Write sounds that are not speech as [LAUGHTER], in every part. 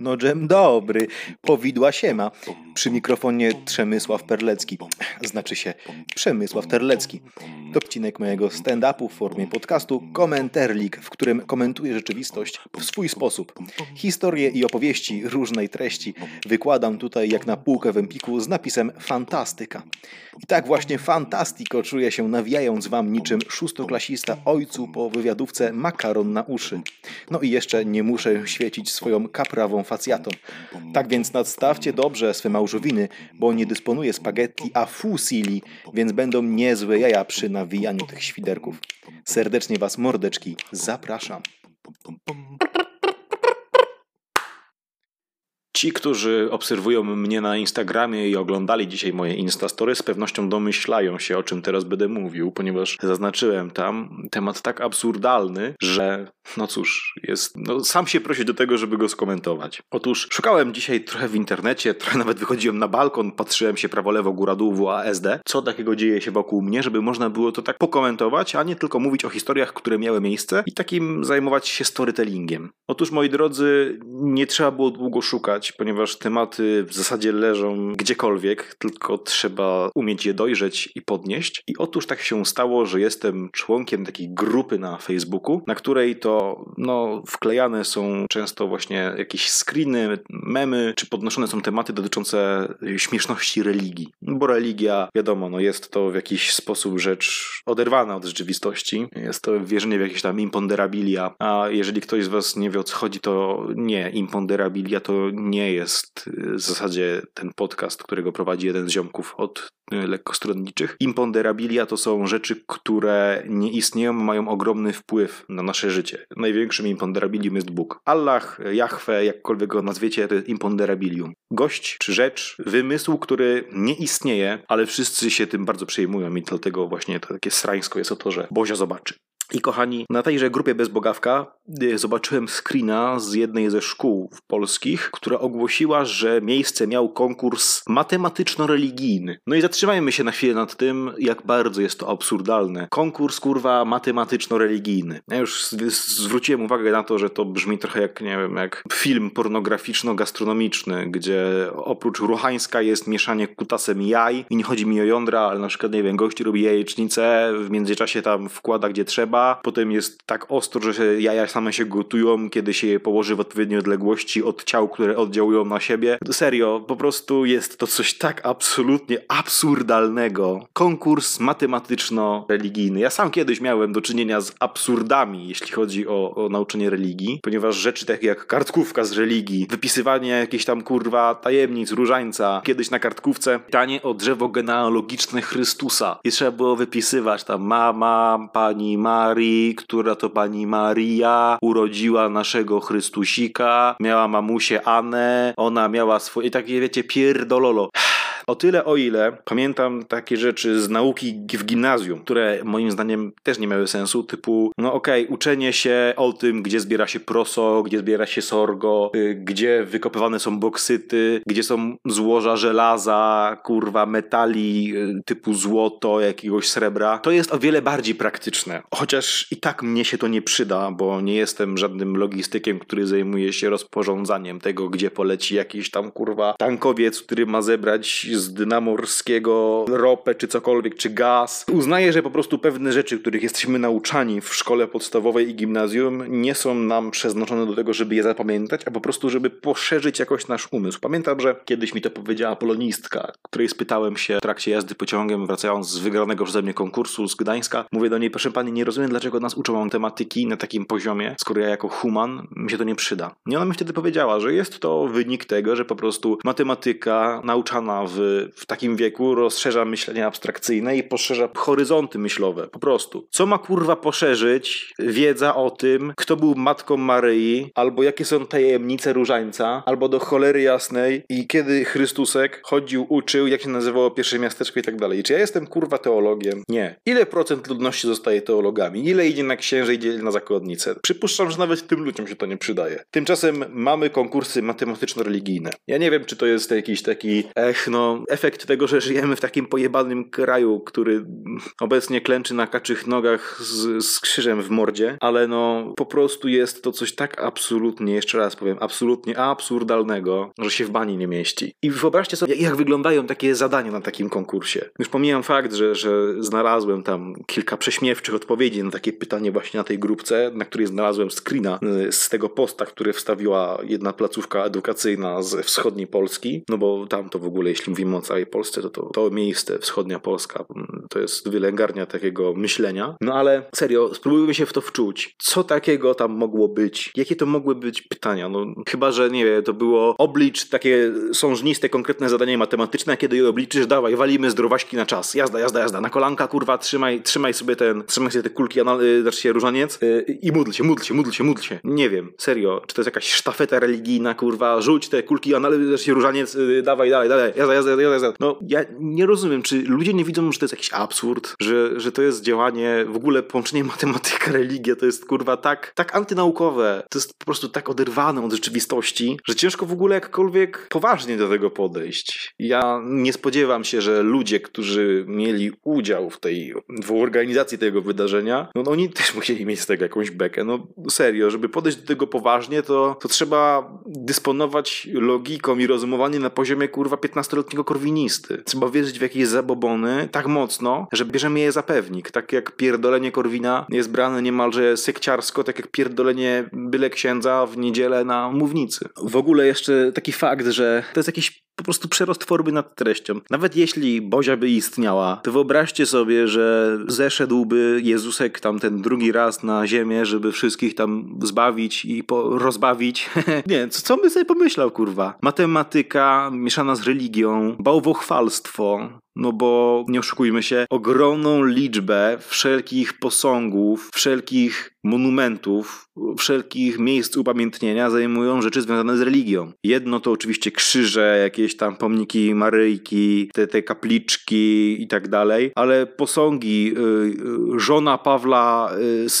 No dżem dobry, powidła siema. Przy mikrofonie Przemysław Perlecki. Znaczy się Przemysław Terlecki. To odcinek mojego stand-upu w formie podcastu Komenterlik, w którym komentuję rzeczywistość w swój sposób. Historie i opowieści różnej treści wykładam tutaj jak na półkę w Empiku z napisem Fantastyka. I tak właśnie fantastiko czuję się nawijając wam niczym szóstoklasista ojcu po wywiadówce makaron na uszy. No i jeszcze nie muszę świecić swoją kaprawą facjatą. Tak więc nadstawcie dobrze swe małżowiny, bo nie dysponuję spaghetti a fusili, więc będą niezłe jaja przy nawijaniu tych świderków. Serdecznie was mordeczki zapraszam. Ci, którzy obserwują mnie na Instagramie i oglądali dzisiaj moje Instastory, z pewnością domyślają się, o czym teraz będę mówił, ponieważ zaznaczyłem tam temat tak absurdalny, że no cóż, jest, no sam się prosi do tego, żeby go skomentować. Otóż szukałem dzisiaj trochę w internecie, trochę nawet wychodziłem na balkon, patrzyłem się prawo, lewo, góra, dół, WASD, co takiego dzieje się wokół mnie, żeby można było to tak pokomentować, a nie tylko mówić o historiach, które miały miejsce i takim zajmować się storytellingiem. Otóż, moi drodzy, nie trzeba było długo szukać, ponieważ tematy w zasadzie leżą gdziekolwiek, tylko trzeba umieć je dojrzeć i podnieść. I otóż tak się stało, że jestem członkiem takiej grupy na Facebooku, na której to no, wklejane są często właśnie jakieś screeny, memy, czy podnoszone są tematy dotyczące śmieszności religii. Bo religia, wiadomo, no jest to w jakiś sposób rzecz oderwana od rzeczywistości. Jest to wierzenie w jakieś tam imponderabilia, a jeżeli ktoś z was nie wie o co chodzi, to nie, imponderabilia to nie jest w zasadzie ten podcast, którego prowadzi jeden z ziomków od lekkostronniczych. Imponderabilia to są rzeczy, które nie istnieją, mają ogromny wpływ na nasze życie. Największym imponderabilium jest Bóg. Allah, Jahwe, jakkolwiek go nazwiecie, to jest imponderabilium. Gość czy rzecz, wymysł, który nie istnieje, ale wszyscy się tym bardzo przejmują i dlatego właśnie to takie srańsko jest o to, że Bozia zobaczy. I kochani, na tejże grupie Bezbogawka zobaczyłem screena z jednej ze szkół polskich, która ogłosiła, że miejsce miał konkurs matematyczno-religijny. No i zatrzymajmy się na chwilę nad tym, jak bardzo jest to absurdalne. Konkurs, kurwa, matematyczno-religijny. Ja już zwróciłem uwagę na to, że to brzmi trochę jak, nie wiem, jak film pornograficzno-gastronomiczny, gdzie oprócz ruchańska jest mieszanie kutasem jaj i nie chodzi mi o jądra, ale na przykład, nie wiem, gości robi jajecznicę, w międzyczasie tam wkłada gdzie trzeba, potem jest tak ostro, że jaja same się gotują, kiedy się je położy w odpowiedniej odległości od ciał, które oddziałują na siebie. Serio, po prostu jest to coś tak absolutnie absurdalnego. Konkurs matematyczno-religijny. Ja sam kiedyś miałem do czynienia z absurdami, jeśli chodzi o, o nauczenie religii, ponieważ rzeczy takie jak kartkówka z religii, wypisywanie jakichś tam kurwa tajemnic, różańca, kiedyś na kartkówce pytanie o drzewo genealogiczne Chrystusa. I trzeba było wypisywać tam mama, pani Marii, która to pani Maria urodziła naszego Chrystusika, miała mamusię Anę, ona miała swoje, takie wiecie, pierdololo. O tyle, o ile pamiętam takie rzeczy z nauki w gimnazjum, które moim zdaniem też nie miały sensu, typu, no okej, okay, uczenie się o tym, gdzie zbiera się proso, gdzie zbiera się sorgo, y, gdzie wykopywane są boksyty, gdzie są złoża żelaza, kurwa, metali y, typu złoto, jakiegoś srebra, to jest o wiele bardziej praktyczne. Chociaż i tak mnie się to nie przyda, bo nie jestem żadnym logistykiem, który zajmuje się rozporządzaniem tego, gdzie poleci jakiś tam, kurwa, tankowiec, który ma zebrać z dna morskiego ropę, czy cokolwiek, czy gaz. Uznaję, że po prostu pewne rzeczy, których jesteśmy nauczani w szkole podstawowej i gimnazjum, nie są nam przeznaczone do tego, żeby je zapamiętać, a po prostu, żeby poszerzyć jakoś nasz umysł. Pamiętam, że kiedyś mi to powiedziała polonistka, której spytałem się w trakcie jazdy pociągiem, wracając z wygranego przeze mnie konkursu z Gdańska. Mówię do niej, proszę pani, nie rozumiem, dlaczego nas uczą matematyki na takim poziomie, skoro ja jako human mi się to nie przyda. I ona mi wtedy powiedziała, że jest to wynik tego, że po prostu matematyka nauczana w w takim wieku rozszerza myślenie abstrakcyjne i poszerza horyzonty myślowe. Po prostu. Co ma kurwa poszerzyć wiedza o tym, kto był matką Maryi, albo jakie są tajemnice różańca, albo do cholery jasnej i kiedy Chrystusek chodził, uczył, jak się nazywało pierwsze miasteczko i tak dalej. Czy ja jestem kurwa teologiem? Nie. Ile procent ludności zostaje teologami? Ile idzie na księże, idzie na zakonnicę? Przypuszczam, że nawet tym ludziom się to nie przydaje. Tymczasem mamy konkursy matematyczno-religijne. Ja nie wiem, czy to jest jakiś taki ech, no efekt tego, że żyjemy w takim pojebanym kraju, który obecnie klęczy na kaczych nogach z, z krzyżem w mordzie, ale no, po prostu jest to coś tak absolutnie, jeszcze raz powiem, absolutnie absurdalnego, że się w bani nie mieści. I wyobraźcie sobie, jak wyglądają takie zadania na takim konkursie. Już pomijam fakt, że, że znalazłem tam kilka prześmiewczych odpowiedzi na takie pytanie właśnie na tej grupce, na której znalazłem screena y, z tego posta, który wstawiła jedna placówka edukacyjna z wschodniej Polski, no bo tam to w ogóle, jeśli mówimy o całej Polsce, to to, to miejsce, wschodnia Polska, mm, to jest wylęgarnia takiego myślenia. No ale serio, spróbujmy się w to wczuć. Co takiego tam mogło być? Jakie to mogły być pytania? No chyba, że nie wiem, to było oblicz takie sążniste, konkretne zadanie matematyczne, kiedy je obliczysz, dawaj, walimy zdrowaśki na czas. Jazda, jazda, jazda. Na kolanka, kurwa, trzymaj, trzymaj sobie ten, trzymaj sobie te kulki, anal, y, znaczy się różaniec yy, i módl się, módl się, módl się, módl się. Nie wiem, serio, czy to jest jakaś sztafeta religijna, kurwa, rzuć te kulki, anal, znaczy się różaniec, yy, dawaj, dalej, dalej, jazda, jazda, No, ja nie rozumiem, czy ludzie nie widzą, że to jest jakiś absurd, że, że to jest działanie, w ogóle połączenie matematyka, religia, to jest, kurwa, tak, tak antynaukowe, to jest po prostu tak oderwane od rzeczywistości, że ciężko w ogóle jakkolwiek poważnie do tego podejść. Ja nie spodziewam się, że ludzie, którzy mieli udział w tej, w organizacji tego wydarzenia, no, no oni też musieli mieć z tego jakąś bekę. No serio, żeby podejść do tego poważnie, to, to trzeba dysponować logiką i rozumowaniem na poziomie kurwa 15-letniego korwinisty. Trzeba wierzyć w jakieś zabobony tak mocno, że bierzemy je za pewnik. Tak jak pierdolenie Korwina jest brane niemalże sekciarsko, tak jak pierdolenie byle księdza w niedzielę na mównicy. W ogóle jeszcze taki fakt, że to jest jakiś po prostu przerost formy nad treścią. Nawet jeśli Bozia by istniała, to wyobraźcie sobie, że zeszedłby Jezusek tam ten drugi raz na ziemię, żeby wszystkich tam zbawić i po rozbawić. [LAUGHS] nie, co, co by sobie pomyślał, kurwa? Matematyka mieszana z religią, bałwochwalstwo, no bo nie oszukujmy się, ogromną liczbę wszelkich posągów, wszelkich monumentów, wszelkich miejsc upamiętnienia zajmują rzeczy związane z religią. Jedno to oczywiście krzyże, jakieś tam pomniki Maryjki, te, te kapliczki i tak dalej, ale posągi y, żona Pawła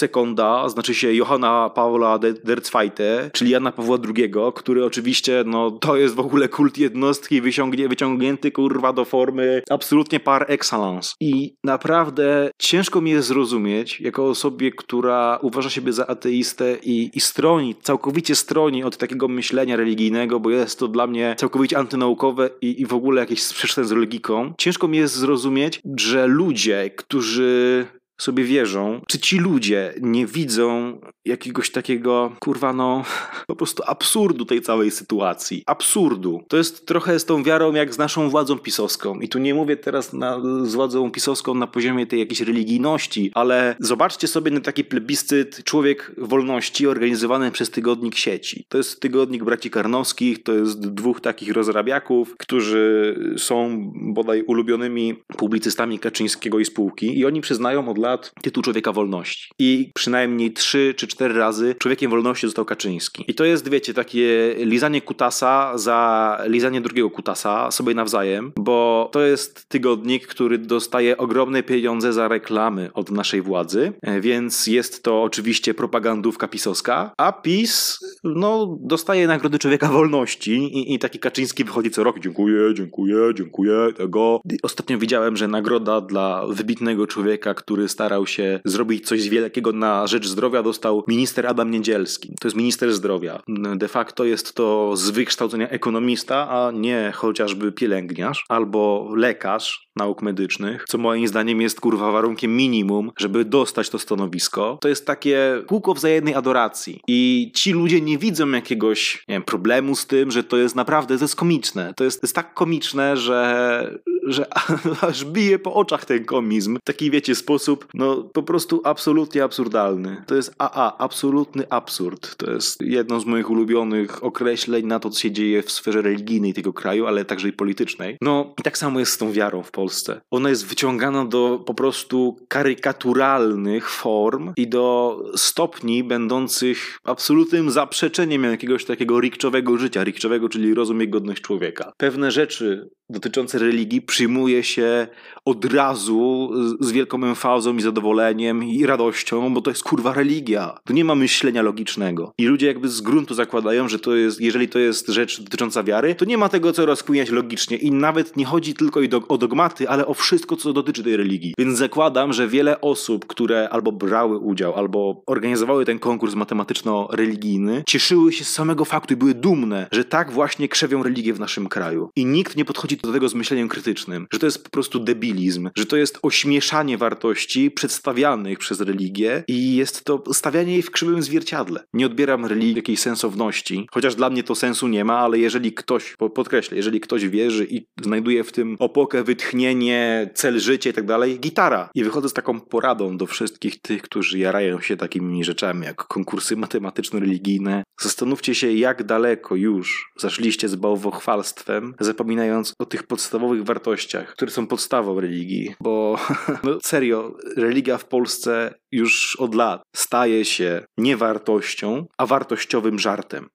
II, znaczy się Johanna Pawła der Zweite, czyli Jana Pawła II, który oczywiście, no to jest w ogóle kult jednostki wyciągnie, wyciągnięty kurwa do formy absolutnie par excellence. I naprawdę ciężko mi jest zrozumieć, jako osobie, która uważa siebie za ateistę i, i stroni, całkowicie stroni od takiego myślenia religijnego, bo jest to dla mnie całkowicie antynaukowe i, i w ogóle jakieś sprzeczne z logiką. Ciężko mi jest zrozumieć, że ludzie, którzy sobie wierzą, czy ci ludzie nie widzą jakiegoś takiego, kurwa, no, [LAUGHS] po prostu absurdu tej całej sytuacji. Absurdu. To jest trochę z tą wiarą jak z naszą władzą pisowską. I tu nie mówię teraz na, z władzą pisowską na poziomie tej jakiejś religijności, ale zobaczcie sobie na taki plebiscyt Człowiek Wolności organizowany przez tygodnik sieci. To jest tygodnik braci Karnowskich, to jest dwóch takich rozrabiaków, którzy są bodaj ulubionymi publicystami Kaczyńskiego i spółki i oni przyznają od lat lat tytuł Człowieka Wolności. I przynajmniej trzy czy cztery razy Człowiekiem Wolności został Kaczyński. I to jest, wiecie, takie lizanie kutasa za lizanie drugiego kutasa sobie nawzajem, bo to jest tygodnik, który dostaje ogromne pieniądze za reklamy od naszej władzy, e, więc jest to oczywiście propagandówka pisowska, a PiS, no, dostaje Nagrody Człowieka Wolności i, i taki Kaczyński wychodzi co rok, dziękuję, dziękuję, dziękuję, tego. Ostatnio widziałem, że nagroda dla wybitnego człowieka, który starał się zrobić coś wielkiego na rzecz zdrowia, dostał minister Adam Niedzielski. To jest minister zdrowia. De facto jest to z wykształcenia ekonomista, a nie chociażby pielęgniarz albo lekarz nauk medycznych, co moim zdaniem jest kurwa warunkiem minimum, żeby dostać to stanowisko. To jest takie kółko wzajemnej adoracji. I ci ludzie nie widzą jakiegoś nie wiem, problemu z tym, że to jest naprawdę, to jest komiczne. To jest, to jest tak komiczne, że, że [LAUGHS] aż bije po oczach ten komizm. Taki, wiecie, sposób, no po prostu absolutnie absurdalny. To jest AA, absolutny absurd. To jest jedno z moich ulubionych określeń na to, co się dzieje w sferze religijnej tego kraju, ale także i politycznej. No i tak samo jest z tą wiarą w Polsce Polsce. Ona jest wyciągana do po prostu karykaturalnych form i do stopni będących absolutnym zaprzeczeniem jakiegoś takiego rikczowego życia. Rikczowego, czyli rozum i godność człowieka. Pewne rzeczy dotyczące religii przyjmuje się od razu z wielką emfazą i zadowoleniem i radością, bo to jest kurwa religia. Tu nie ma myślenia logicznego. I ludzie jakby z gruntu zakładają, że to jest, jeżeli to jest rzecz dotycząca wiary, to nie ma tego, co rozkminiać logicznie i nawet nie chodzi tylko o dogmaty, ale o wszystko, co dotyczy tej religii. Więc zakładam, że wiele osób, które albo brały udział, albo organizowały ten konkurs matematyczno-religijny, cieszyły się z samego faktu i były dumne, że tak właśnie krzewią religię w naszym kraju. I nikt nie podchodzi do tego z myśleniem krytycznym, że to jest po prostu debilizm, że to jest ośmieszanie wartości przedstawianych przez religię i jest to stawianie jej w krzywym zwierciadle. Nie odbieram religii jakiejś sensowności, chociaż dla mnie to sensu nie ma, ale jeżeli ktoś, podkreślę, jeżeli ktoś wierzy i znajduje w tym opokę, wytchnienie, cel życia i tak dalej, gitara. I wychodzę z taką poradą do wszystkich tych, którzy jarają się takimi rzeczami jak konkursy matematyczno-religijne. Zastanówcie się, jak daleko już zaszliście z bałwochwalstwem, zapominając o tych podstawowych wartościach, które są podstawą religii. Bo [LAUGHS] no, serio, religia w Polsce już od lat staje się nie wartością, a wartościowym żartem.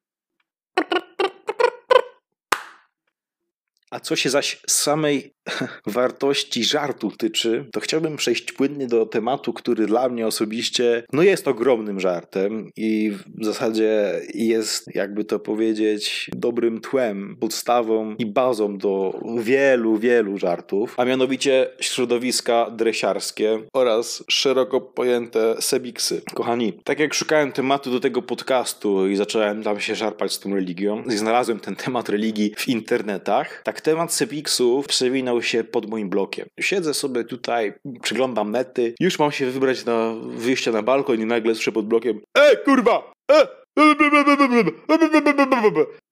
A co się zaś samej [LAUGHS] wartości żartu tyczy, to chciałbym przejść płynnie do tematu, który dla mnie osobiście no jest ogromnym żartem i w zasadzie jest, jakby to powiedzieć, dobrym tłem, podstawą i bazą do wielu, wielu żartów, a mianowicie środowiska dresiarskie oraz szeroko pojęte sebiksy. Kochani, tak jak szukałem tematu do tego podcastu i zacząłem tam się szarpać z tą religią i znalazłem ten temat religii w internetach, tak temat sebiksów przewinął się pod moim blokiem. Siedzę sobie tutaj, przyglądam nety, już mam się wybrać na wyjście na balkon i nagle słyszę pod blokiem E, kurwa! E!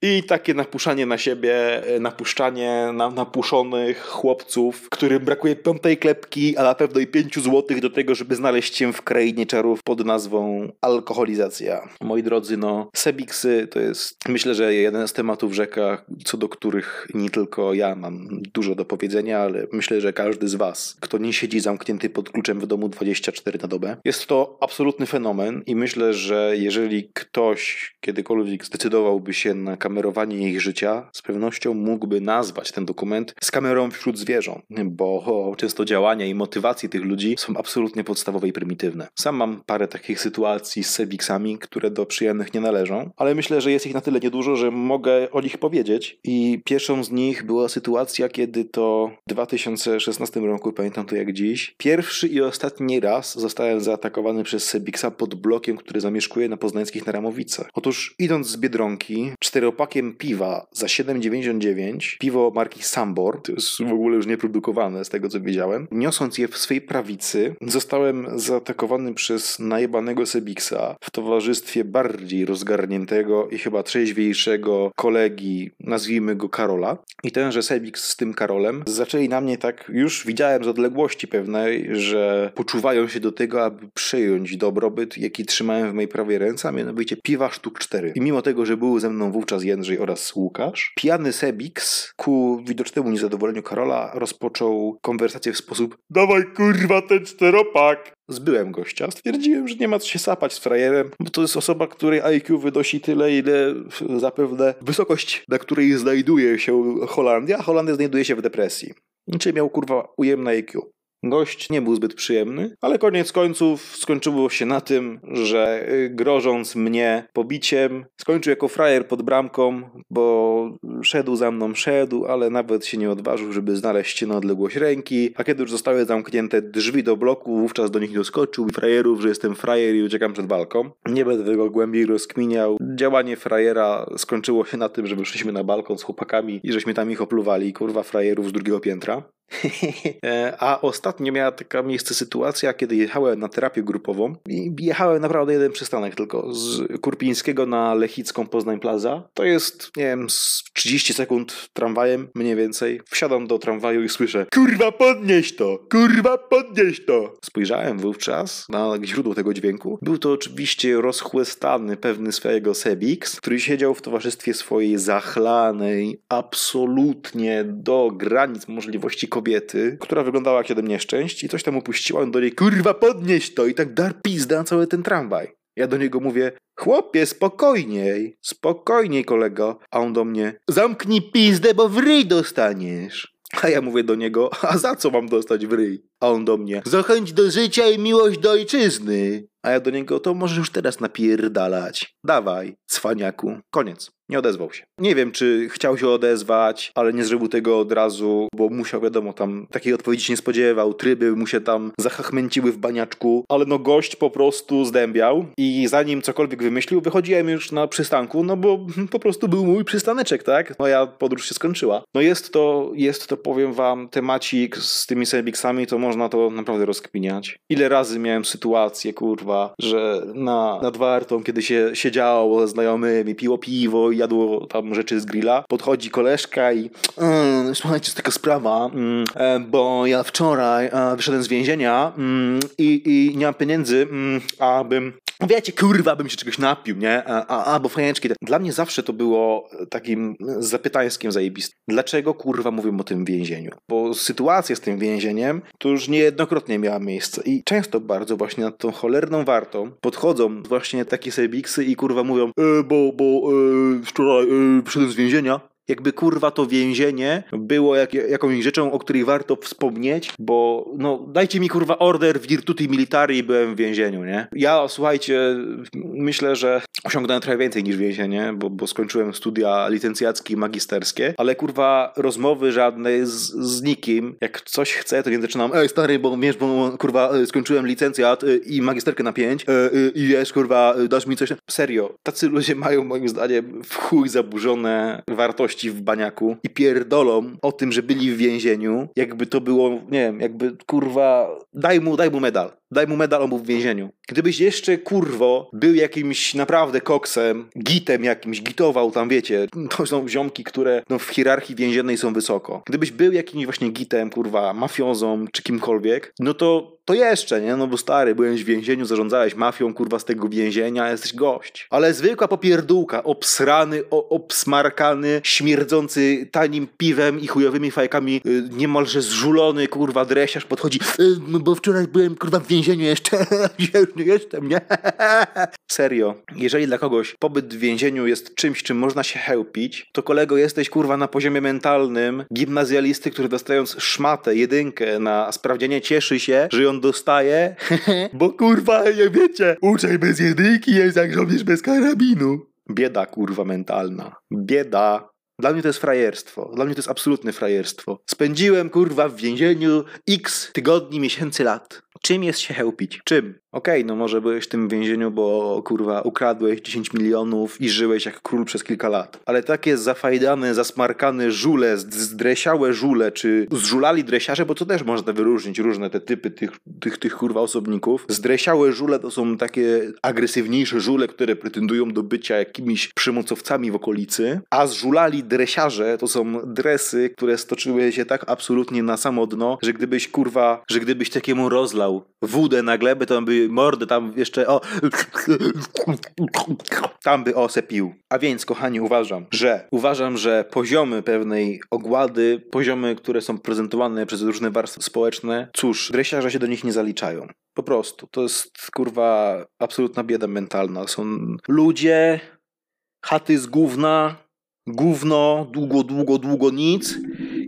I takie napuszanie na siebie, napuszczanie na napuszonych chłopców, którym brakuje piątej klepki, a na pewno i pięciu złotych do tego, żeby znaleźć się w krainie czarów pod nazwą alkoholizacja. Moi drodzy, no, Sebiksy to jest, myślę, że jeden z tematów rzeka, co do których nie tylko ja mam dużo do powiedzenia, ale myślę, że każdy z was, kto nie siedzi zamknięty pod kluczem w domu 24 na dobę. Jest to absolutny fenomen i myślę, że jeżeli ktoś ktoś kiedykolwiek zdecydowałby się na kamerowanie ich życia, z pewnością mógłby nazwać ten dokument z kamerą wśród zwierząt, bo często działania i motywacje tych ludzi są absolutnie podstawowe i prymitywne. Sam mam parę takich sytuacji z Sebiksami, które do przyjemnych nie należą, ale myślę, że jest ich na tyle niedużo, że mogę o nich powiedzieć. I pierwszą z nich była sytuacja, kiedy to w 2016 roku, pamiętam to jak dziś, pierwszy i ostatni raz zostałem zaatakowany przez Sebiksa pod blokiem, który zamieszkuje na poznańskich Naramowicach Otóż idąc z Biedronki, czteropakiem piwa za 7,99, piwo marki Sambor, to jest w ogóle już nieprodukowane z tego co wiedziałem, niosąc je w swej prawicy, zostałem zaatakowany przez najebanego Sebiksa w towarzystwie bardziej rozgarniętego i chyba trzeźwiejszego kolegi, nazwijmy go Karola. I tenże Sebiks z tym Karolem zaczęli na mnie tak, już widziałem z odległości pewnej, że poczuwają się do tego, aby przejąć dobrobyt, jaki trzymałem w mojej prawej ręce, a mianowicie piwo piwa sztuk cztery. I mimo tego, że był ze mną wówczas Jędrzej oraz Łukasz, pijany Sebix ku widocznemu niezadowoleniu Karola rozpoczął konwersację w sposób Dawaj kurwa ten czteropak! Zbyłem gościa. Stwierdziłem, że nie ma co się sapać z frajerem, bo to jest osoba, której IQ wynosi tyle, ile zapewne wysokość, na której znajduje się Holandia, a Holandia znajduje się w depresji. Czy miał kurwa ujemne IQ. Gość nie był zbyt przyjemny, ale koniec końców skończyło się na tym, że y, grożąc mnie pobiciem, skończył jako frajer pod bramką, bo szedł za mną, szedł, ale nawet się nie odważył, żeby znaleźć się na odległość ręki, a kiedy już zostały zamknięte drzwi do bloku, wówczas do nich doskoczył frajerów, że jestem frajer i uciekam przed balkon. Nie będę tego głębiej rozkminiał. Działanie frajera skończyło się na tym, że wyszliśmy na balkon z chłopakami i żeśmy tam ich opluwali, kurwa frajerów z drugiego piętra. [LAUGHS] E, a ostatnio miała taka miejsce sytuacja, kiedy jechałem na terapię grupową i jechałem naprawdę jeden przystanek tylko z Kurpińskiego na Lechicką Poznań Plaza. To jest, nie wiem, 30 sekund tramwajem, mniej więcej. Wsiadam do tramwaju i słyszę Kurwa podnieś to! Kurwa podnieś to! Spojrzałem wówczas na źródło tego dźwięku. Był to oczywiście rozchłestany pewny swojego Sebix, który siedział w towarzystwie swojej zachlanej, absolutnie do granic możliwości kobiety kobiety, która wyglądała jak jeden nieszczęść i coś tam upuściła, on do niej, kurwa, podnieś to i tak dar pizda cały ten tramwaj. Ja do niego mówię, chłopie, spokojniej, spokojniej kolego. A on do mnie, zamknij pizdę, bo w ryj dostaniesz. A ja mówię do niego, a za co mam dostać w ryj? A on do mnie, zachęć do życia i miłość do ojczyzny. A ja do niego, to możesz już teraz napierdalać. Dawaj, cwaniaku. Koniec. Nie odezwał się. Nie wiem, czy chciał się odezwać, ale nie zrobił tego od razu, bo musiał, wiadomo, tam takiej odpowiedzi się nie spodziewał. Tryby mu się tam zachachmęciły w baniaczku, ale no gość po prostu zdębiał i zanim cokolwiek wymyślił, wychodziłem już na przystanku, no bo [LAUGHS] po prostu był mój przystaneczek, tak? Moja podróż się skończyła. No jest to, jest to, powiem wam, temacik z tymi Sebiksami, to można to naprawdę rozkminiać. Ile razy miałem sytuację, kurwa, że na, nad wartą, kiedy się siedziało ze znajomymi, piło piwo i jadło tam rzeczy z grilla, podchodzi koleżka i mm, słuchajcie, jest taka sprawa, mm, e, bo ja wczoraj e, wyszedłem z więzienia mm, i, nie mam pieniędzy, mm, abym Wiecie, kurwa, bym się czegoś napił, nie? A, a, a bo fajeczki. Dla mnie zawsze to było takim zapytańskim zajebistym. Dlaczego, kurwa, mówię o tym więzieniu? Bo sytuacja z tym więzieniem to już niejednokrotnie miała miejsce i często bardzo właśnie nad tą cholerną wartą podchodzą właśnie takie sebiksy i kurwa mówią e, bo, bo e, wczoraj e, przyszedłem z więzienia, jakby kurwa to więzienie było jak, jakąś rzeczą, o której warto wspomnieć, bo no dajcie mi kurwa order w Virtuti Militari i byłem w więzieniu, nie? Ja słuchajcie, myślę, że osiągnąłem trochę więcej niż więzienie, bo, bo skończyłem studia licencjackie i magisterskie, ale kurwa rozmowy żadnej z, z nikim, jak coś chcę, to nie zaczynam, ej stary, bo wiesz, bo kurwa skończyłem licencjat y, i magisterkę na pięć y, y, i wiesz, kurwa, dasz mi coś. Serio, tacy ludzie mają moim zdaniem w chuj zaburzone wartości w baniaku i pierdolą o tym, że byli w więzieniu, jakby to było, nie wiem, jakby kurwa, daj mu, daj mu medal. Daj mu medal, on był w więzieniu. Gdybyś jeszcze, kurwo, był jakimś naprawdę koksem, gitem jakimś, gitował tam, wiecie, to są ziomki, które no, w hierarchii więziennej są wysoko. Gdybyś był jakimś właśnie gitem, kurwa, mafiozą czy kimkolwiek, no to to jeszcze, nie? No bo stary, byłeś w więzieniu, zarządzałeś mafią, kurwa, z tego więzienia, jesteś gość. Ale zwykła popierdółka, obsrany, o, obsmarkany, śmierdzący tanim piwem i chujowymi fajkami, yy, niemalże zżulony, kurwa, dresiarz podchodzi, yy, bo wczoraj byłem, kurwa, w więzieniu jeszcze, [LAUGHS] ja już nie jestem, nie? [LAUGHS] Serio, jeżeli dla kogoś pobyt w więzieniu jest czymś, czym można się chełpić, to kolego jesteś, kurwa, na poziomie mentalnym gimnazjalisty, który dostając szmatę, jedynkę na sprawdzianie cieszy się, że ją dostaje, [LAUGHS] bo kurwa, nie wiecie, uczeń bez jedynki jest jak żołnierz bez karabinu. Bieda, kurwa, mentalna. Bieda. Dla mnie to jest frajerstwo. Dla mnie to jest absolutne frajerstwo. Spędziłem, kurwa, w więzieniu x tygodni, miesięcy, lat. Czym jest się chełpić? Czym? Okej, okay, no może byłeś w tym więzieniu, bo kurwa ukradłeś 10 milionów i żyłeś jak król przez kilka lat. Ale takie zafajdane, zasmarkane żule, zdresiałe żule, czy zżulali dresiarze, bo to też można wyróżnić różne te typy tych, tych, tych kurwa osobników. Zdresiałe żule to są takie agresywniejsze żule, które pretendują do bycia jakimiś przymocowcami w okolicy, a zżulali dresiarze to są dresy, które stoczyły się tak absolutnie na samo dno, że gdybyś kurwa, że gdybyś takiemu rozlał wódę na glebę, to on by mordy tam jeszcze o tam by osepił. A więc, kochani, uważam, że uważam, że poziomy pewnej ogłady, poziomy, które są prezentowane przez różne warstwy społeczne, cóż, dresiarze się do nich nie zaliczają. Po prostu. To jest, kurwa, absolutna bieda mentalna. Są ludzie, chaty z gówna, gówno, długo, długo, długo nic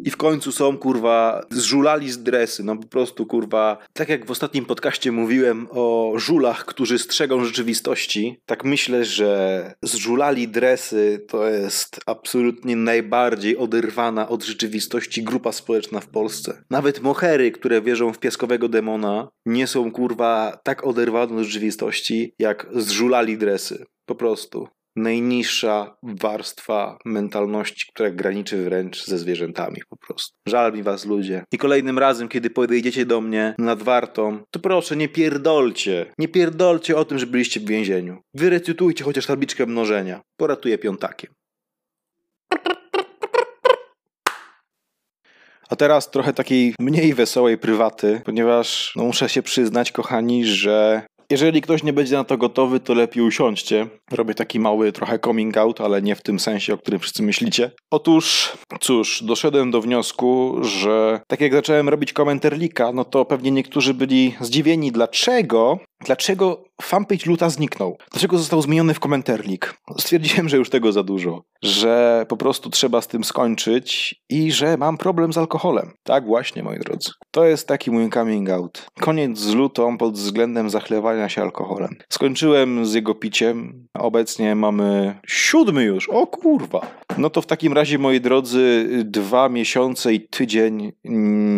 i w końcu są, kurwa, zżulali z dresy, no po prostu, kurwa, tak jak w ostatnim podcaście mówiłem o żulach, którzy strzegą rzeczywistości, tak myślę, że zżulali dresy to jest absolutnie najbardziej oderwana od rzeczywistości grupa społeczna w Polsce. Nawet mohery, które wierzą w piaskowego demona, nie są, kurwa, tak oderwane od rzeczywistości, jak zżulali dresy. Po prostu najniższa warstwa mentalności, która graniczy wręcz ze zwierzętami po prostu. Żal mi was ludzie. I kolejnym razem, kiedy podejdziecie do mnie nad wartą, to proszę nie pierdolcie. Nie pierdolcie o tym, że byliście w więzieniu. Wyrecytujcie chociaż tabliczkę mnożenia. Poratuję piątakiem. A teraz trochę takiej mniej wesołej prywaty, ponieważ no, muszę się przyznać, kochani, że Jeżeli ktoś nie będzie na to gotowy, to lepiej usiądźcie. Robię taki mały trochę coming out, ale nie w tym sensie, o którym wszyscy myślicie. Otóż, cóż, doszedłem do wniosku, że tak jak zacząłem robić komentarlika, no to pewnie niektórzy byli zdziwieni, dlaczego Dlaczego fanpage Luta zniknął? Dlaczego został zmieniony w komentarlik? Stwierdziłem, że już tego za dużo, że po prostu trzeba z tym skończyć i że mam problem z alkoholem. Tak właśnie, moi drodzy. To jest taki mój coming out. Koniec z lutą pod względem zachlewania się alkoholem. Skończyłem z jego piciem. Obecnie mamy siódmy już. O kurwa. No to w takim razie, moi drodzy, dwa miesiące i tydzień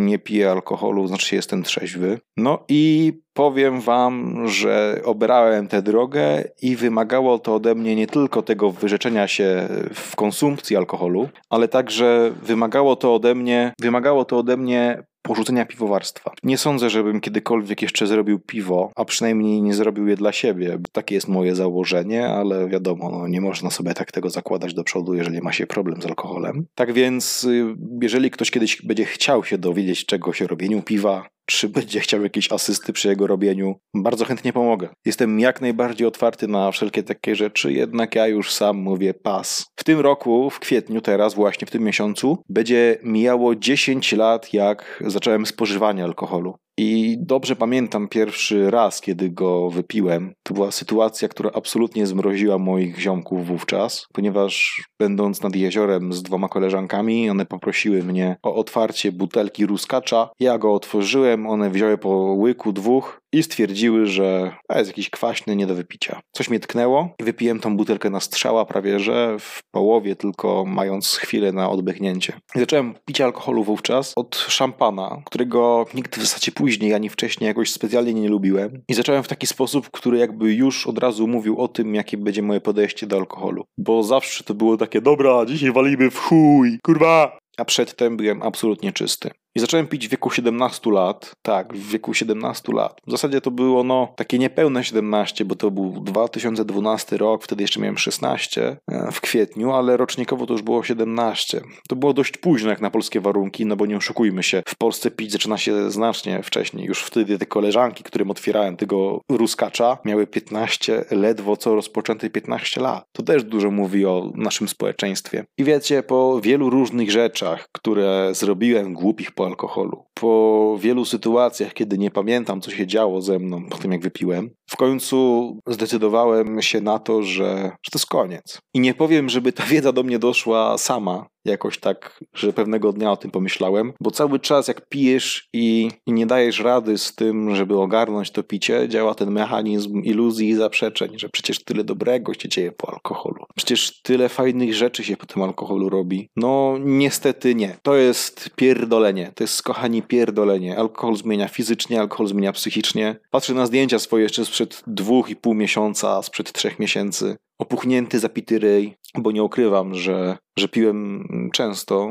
nie piję alkoholu, znaczy jestem trzeźwy. No i powiem wam, że obrałem tę drogę i wymagało to ode mnie nie tylko tego wyrzeczenia się w konsumpcji alkoholu, ale także wymagało to ode mnie, wymagało to ode mnie porzucenia piwowarstwa. Nie sądzę, żebym kiedykolwiek jeszcze zrobił piwo, a przynajmniej nie zrobił je dla siebie. Takie jest moje założenie, ale wiadomo, no, nie można sobie tak tego zakładać do przodu, jeżeli ma się problem z alkoholem. Tak więc, y, jeżeli ktoś kiedyś będzie chciał się dowiedzieć czegoś o robieniu piwa, czy [LAUGHS] będzie chciał jakieś asysty przy jego robieniu, bardzo chętnie pomogę. Jestem jak najbardziej otwarty na wszelkie takie rzeczy, jednak ja już sam mówię pas. W tym roku, w kwietniu, teraz, właśnie w tym miesiącu, będzie mijało 10 lat, jak zacząłem spożywanie alkoholu. I dobrze pamiętam pierwszy raz, kiedy go wypiłem. To była sytuacja, która absolutnie zmroziła moich ziomków wówczas, ponieważ będąc nad jeziorem z dwoma koleżankami, one poprosiły mnie o otwarcie butelki ruskacza. Ja go otworzyłem, one wzięły po łyku dwóch i stwierdziły, że a jest jakiś kwaśny, nie do wypicia. Coś mnie tknęło i wypiłem tą butelkę na strzała prawie, że w połowie tylko mając chwilę na odbychnięcie. I zacząłem pić alkoholu wówczas od szampana, którego nikt w zasadzie później ani wcześniej jakoś specjalnie nie lubiłem. I zacząłem w taki sposób, który jakby już od razu mówił o tym, jakie będzie moje podejście do alkoholu. Bo zawsze to było takie, dobra, dzisiaj walimy w chuj, kurwa, a przedtem byłem absolutnie czysty. I zacząłem pić w wieku 17 lat. Tak, w wieku 17 lat. W zasadzie to było no takie niepełne 17, bo to był 2012 rok, wtedy jeszcze miałem 16 e, w kwietniu, ale rocznikowo to już było 17. To było dość późno jak na polskie warunki, no bo nie oszukujmy się. W Polsce pić zaczyna się znacznie wcześniej. Już wtedy te koleżanki, którym otwierałem tego ruskacza, miały 15, ledwo co rozpoczęte 15 lat. To też dużo mówi o naszym społeczeństwie. I wiecie, po wielu różnych rzeczach, które zrobiłem głupich po alkoholu. Po wielu sytuacjach, kiedy nie pamiętam, co się działo ze mną po tym, jak wypiłem, w końcu zdecydowałem się na to, że, że to jest koniec. I nie powiem, żeby ta wiedza do mnie doszła sama, jakoś tak, że pewnego dnia o tym pomyślałem, bo cały czas jak pijesz i, i, nie dajesz rady z tym, żeby ogarnąć to picie, działa ten mechanizm iluzji i zaprzeczeń, że przecież tyle dobrego się dzieje po alkoholu. Przecież tyle fajnych rzeczy się po tym alkoholu robi. No niestety nie. To jest pierdolenie. To jest, kochani, pierdolenie. Alkohol zmienia fizycznie, alkohol zmienia psychicznie. Patrzę na zdjęcia swoje jeszcze sprzed dwóch i pół miesiąca, sprzed trzech miesięcy opuchnięty, zapity ryj, bo nie ukrywam, że, że piłem często,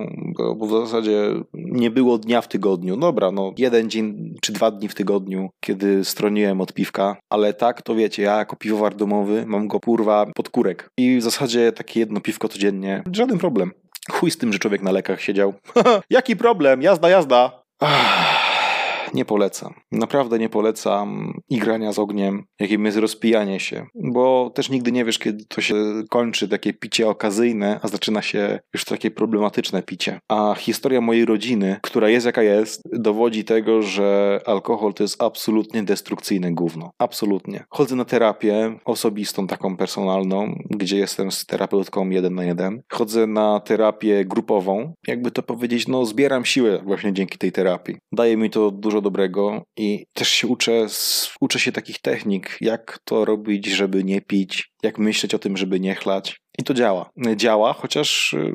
bo, w zasadzie nie było dnia w tygodniu. Dobra, no jeden dzień czy dwa dni w tygodniu, kiedy stroniłem od piwka, ale tak, to wiecie, ja jako piwowar domowy mam go kurwa pod kurek i w zasadzie takie jedno piwko codziennie, żaden problem. Chuj z tym, że człowiek na lekach siedział. [LAUGHS] Jaki problem? Jazda, jazda. Ah. [SIGHS] [SIGHS] nie polecam. Naprawdę nie polecam igrania z ogniem, jakim jest rozpijanie się, bo też nigdy nie wiesz, kiedy to się kończy, takie picie okazyjne, a zaczyna się już takie problematyczne picie. A historia mojej rodziny, która jest jaka jest, dowodzi tego, że alkohol to jest absolutnie destrukcyjne gówno. Absolutnie. Chodzę na terapię osobistą, taką personalną, gdzie jestem z terapeutką jeden na jeden. Chodzę na terapię grupową, jakby to powiedzieć, no zbieram siłę właśnie dzięki tej terapii. Daje mi to dużo dobrego i też się uczę, uczę się takich technik, jak to robić, żeby nie pić, jak myśleć o tym, żeby nie chlać. I to działa. Działa, chociaż y,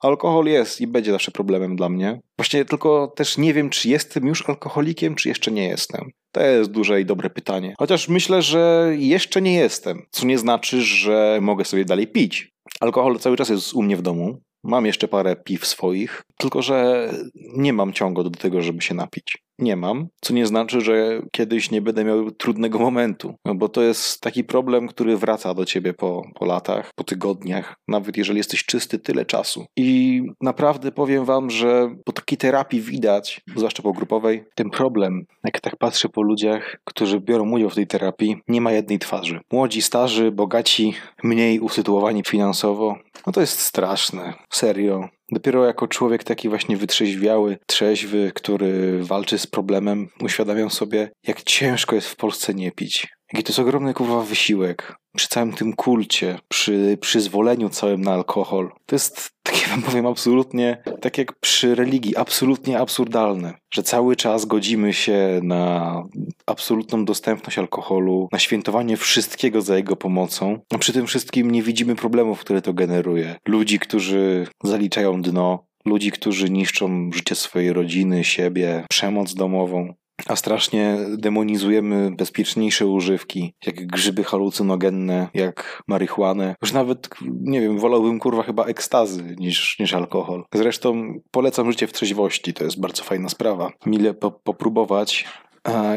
alkohol jest i będzie zawsze problemem dla mnie. Właśnie tylko też nie wiem, czy jestem już alkoholikiem, czy jeszcze nie jestem. To jest duże i dobre pytanie. Chociaż myślę, że jeszcze nie jestem, co nie znaczy, że mogę sobie dalej pić. Alkohol cały czas jest u mnie w domu. Mam jeszcze parę piw swoich, tylko że nie mam ciągu do tego, żeby się napić. nie mam, co nie znaczy, że kiedyś nie będę miał trudnego momentu, no bo to jest taki problem, który wraca do ciebie po, po latach, po tygodniach, nawet jeżeli jesteś czysty tyle czasu. I naprawdę powiem wam, że po takiej terapii widać, zwłaszcza po grupowej, ten problem, jak tak patrzę po ludziach, którzy biorą udział w tej terapii, nie ma jednej twarzy. Młodzi, starzy, bogaci, mniej usytuowani finansowo, no to jest straszne. Serio. Dopiero jako człowiek taki właśnie wytrzeźwiały, trzeźwy, który walczy z problemem, uświadamiam sobie, jak ciężko jest w Polsce nie pić. Jaki to jest ogromny kurwa wysiłek. Przy całym tym kulcie, przy przyzwoleniu całym na alkohol. To jest, takie wam powiem, absolutnie, tak jak przy religii, absolutnie absurdalne. Że cały czas godzimy się na absolutną dostępność alkoholu, na świętowanie wszystkiego za jego pomocą, a przy tym wszystkim nie widzimy problemów, które to generuje. Ludzi, którzy zaliczają dno, ludzi, którzy niszczą życie swojej rodziny, siebie, przemoc domową a strasznie demonizujemy bezpieczniejsze używki, jak grzyby halucynogenne, jak marihuanę. Już nawet, nie wiem, wolałbym kurwa chyba ekstazy niż, niż alkohol. Zresztą polecam życie w trzeźwości, to jest bardzo fajna sprawa. Mile po, popróbować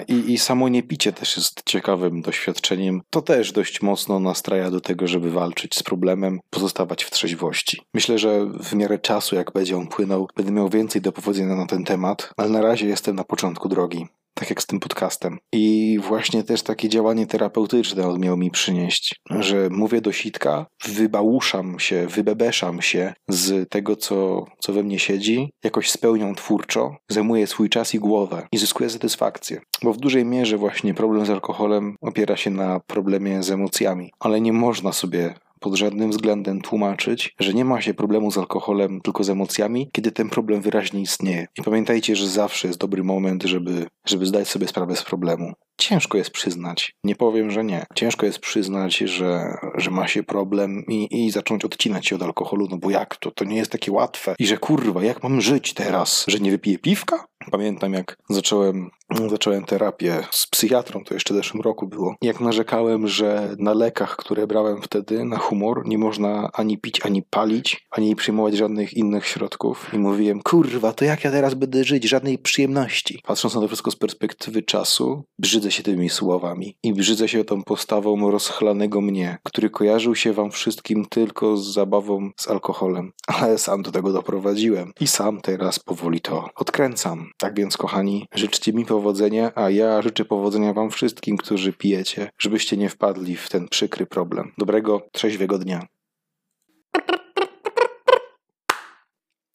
i, I samo niepicie też jest ciekawym doświadczeniem. To też dość mocno nastraja do tego, żeby walczyć z problemem, pozostawać w trzeźwości. Myślę, że w miarę czasu, jak będzie on płynął, będę miał więcej do powiedzenia na ten temat, ale na razie jestem na początku drogi tak jak z tym podcastem. I właśnie też takie działanie terapeutyczne on miał mi przynieść, że mówię do sitka, wybałuszam się, wybebeszam się z tego, co, co we mnie siedzi, jakoś spełniam twórczo, zajmuję swój czas i głowę i zyskuję satysfakcję. Bo w dużej mierze właśnie problem z alkoholem opiera się na problemie z emocjami, ale nie można sobie pod żadnym względem tłumaczyć, że nie ma się problemu z alkoholem, tylko z emocjami, kiedy ten problem wyraźnie istnieje. I pamiętajcie, że zawsze jest dobry moment, żeby, żeby zdać sobie sprawę z problemu. Ciężko jest przyznać, nie powiem, że nie. Ciężko jest przyznać, że, że ma się problem i, i zacząć odcinać się od alkoholu, no bo jak to? To nie jest takie łatwe. I że kurwa, jak mam żyć teraz? Że nie wypiję piwka? Pamiętam, jak zacząłem, zacząłem terapię z psychiatrą, to jeszcze w zeszłym roku było. Jak narzekałem, że na lekach, które brałem wtedy na humor, nie można ani pić, ani palić, ani przyjmować żadnych innych środków. I mówiłem, kurwa, to jak ja teraz będę żyć? Żadnej przyjemności. Patrząc na to wszystko z perspektywy czasu, brzydzę się tymi słowami. I brzydzę się tą postawą rozchlanego mnie, który kojarzył się wam wszystkim tylko z zabawą z alkoholem. Ale sam do tego doprowadziłem. I sam teraz powoli to odkręcam. Tak więc, kochani, życzcie mi powodzenia, a ja życzę powodzenia Wam wszystkim, którzy pijecie, żebyście nie wpadli w ten przykry problem. Dobrego, trzeźwego dnia.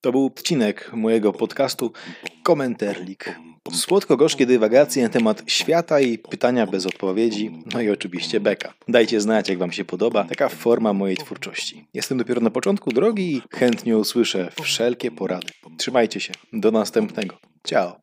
To był odcinek mojego podcastu Komenterlik. Słodko-gorzkie dywagacje na temat świata i pytania bez odpowiedzi, no i oczywiście beka. Dajcie znać, jak Wam się podoba taka forma mojej twórczości. Jestem dopiero na początku drogi i chętnie usłyszę wszelkie porady. Trzymajcie się. Do następnego. Ciao.